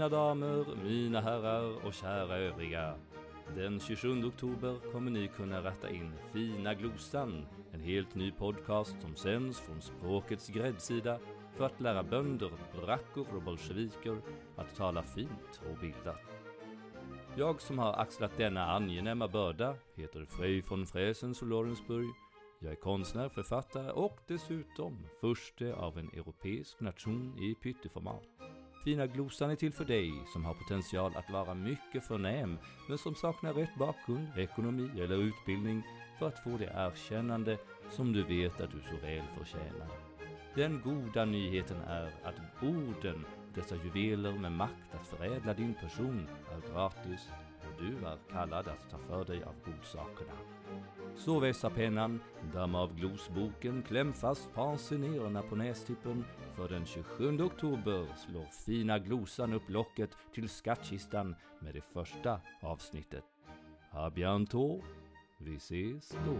Mina damer, mina herrar och kära övriga. Den 27 oktober kommer ni kunna ratta in Fina Glosan, en helt ny podcast som sänds från språkets gräddsida för att lära bönder, brackor och bolsjeviker att tala fint och bildat. Jag som har axlat denna angenäma börda heter Frej von Fräsens och Lorensburg. Jag är konstnär, författare och dessutom förste av en europeisk nation i pytteformat. Fina glosan är till för dig som har potential att vara mycket förnäm men som saknar rätt bakgrund, ekonomi eller utbildning för att få det erkännande som du vet att du så väl förtjänar. Den goda nyheten är att orden, dessa juveler med makt att förädla din person, är gratis du är kallad att ta för dig av godsakerna. Så vässa pennan, damma av glosboken, kläm fast pensionerna på nästippen för den 27 oktober slår fina glosan upp locket till skattkistan med det första avsnittet. A bientôt, vi ses då.